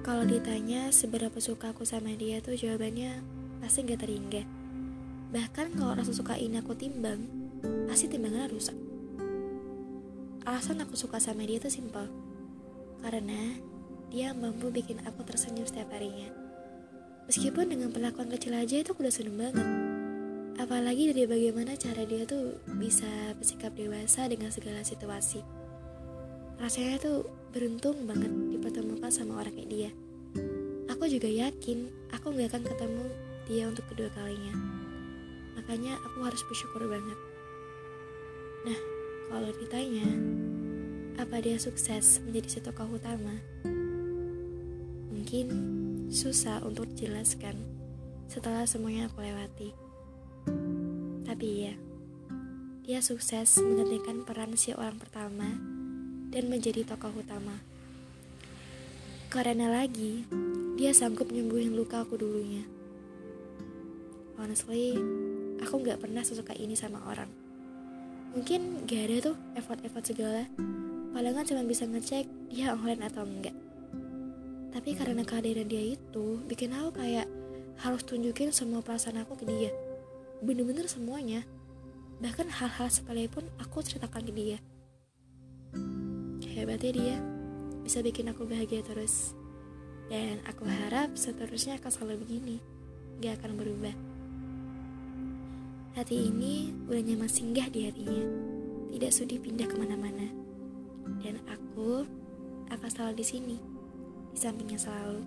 Kalau ditanya seberapa suka aku sama dia tuh jawabannya pasti gak terhingga. Bahkan kalau rasa suka ini aku timbang, pasti timbangannya rusak. Alasan aku suka sama dia tuh simpel. Karena dia mampu bikin aku tersenyum setiap harinya. Meskipun dengan perlakuan kecil aja itu aku udah seneng banget. Apalagi dari bagaimana cara dia tuh bisa bersikap dewasa dengan segala situasi. Rasanya tuh beruntung banget dipertemukan sama orang kayak dia. Aku juga yakin aku gak akan ketemu dia untuk kedua kalinya. Makanya aku harus bersyukur banget. Nah, kalau ditanya, apa dia sukses menjadi satu tokoh utama? Mungkin susah untuk dijelaskan setelah semuanya aku lewati. Tapi ya, dia sukses menggantikan peran si orang pertama dan menjadi tokoh utama. Karena lagi, dia sanggup nyembuhin luka aku dulunya. Honestly, aku gak pernah sesuka ini sama orang. Mungkin gak ada tuh effort-effort segala. Palingan cuma bisa ngecek dia online atau enggak. Tapi karena kehadiran dia itu, bikin aku kayak harus tunjukin semua perasaan aku ke dia. Bener-bener semuanya. Bahkan hal-hal sepele pun aku ceritakan ke dia. Hebatnya dia bisa bikin aku bahagia terus. Dan aku harap seterusnya akan selalu begini, gak akan berubah. Hati ini udah nyaman singgah di hatinya, tidak sudi pindah ke mana-mana. Dan aku akan selalu di sini, di sampingnya selalu.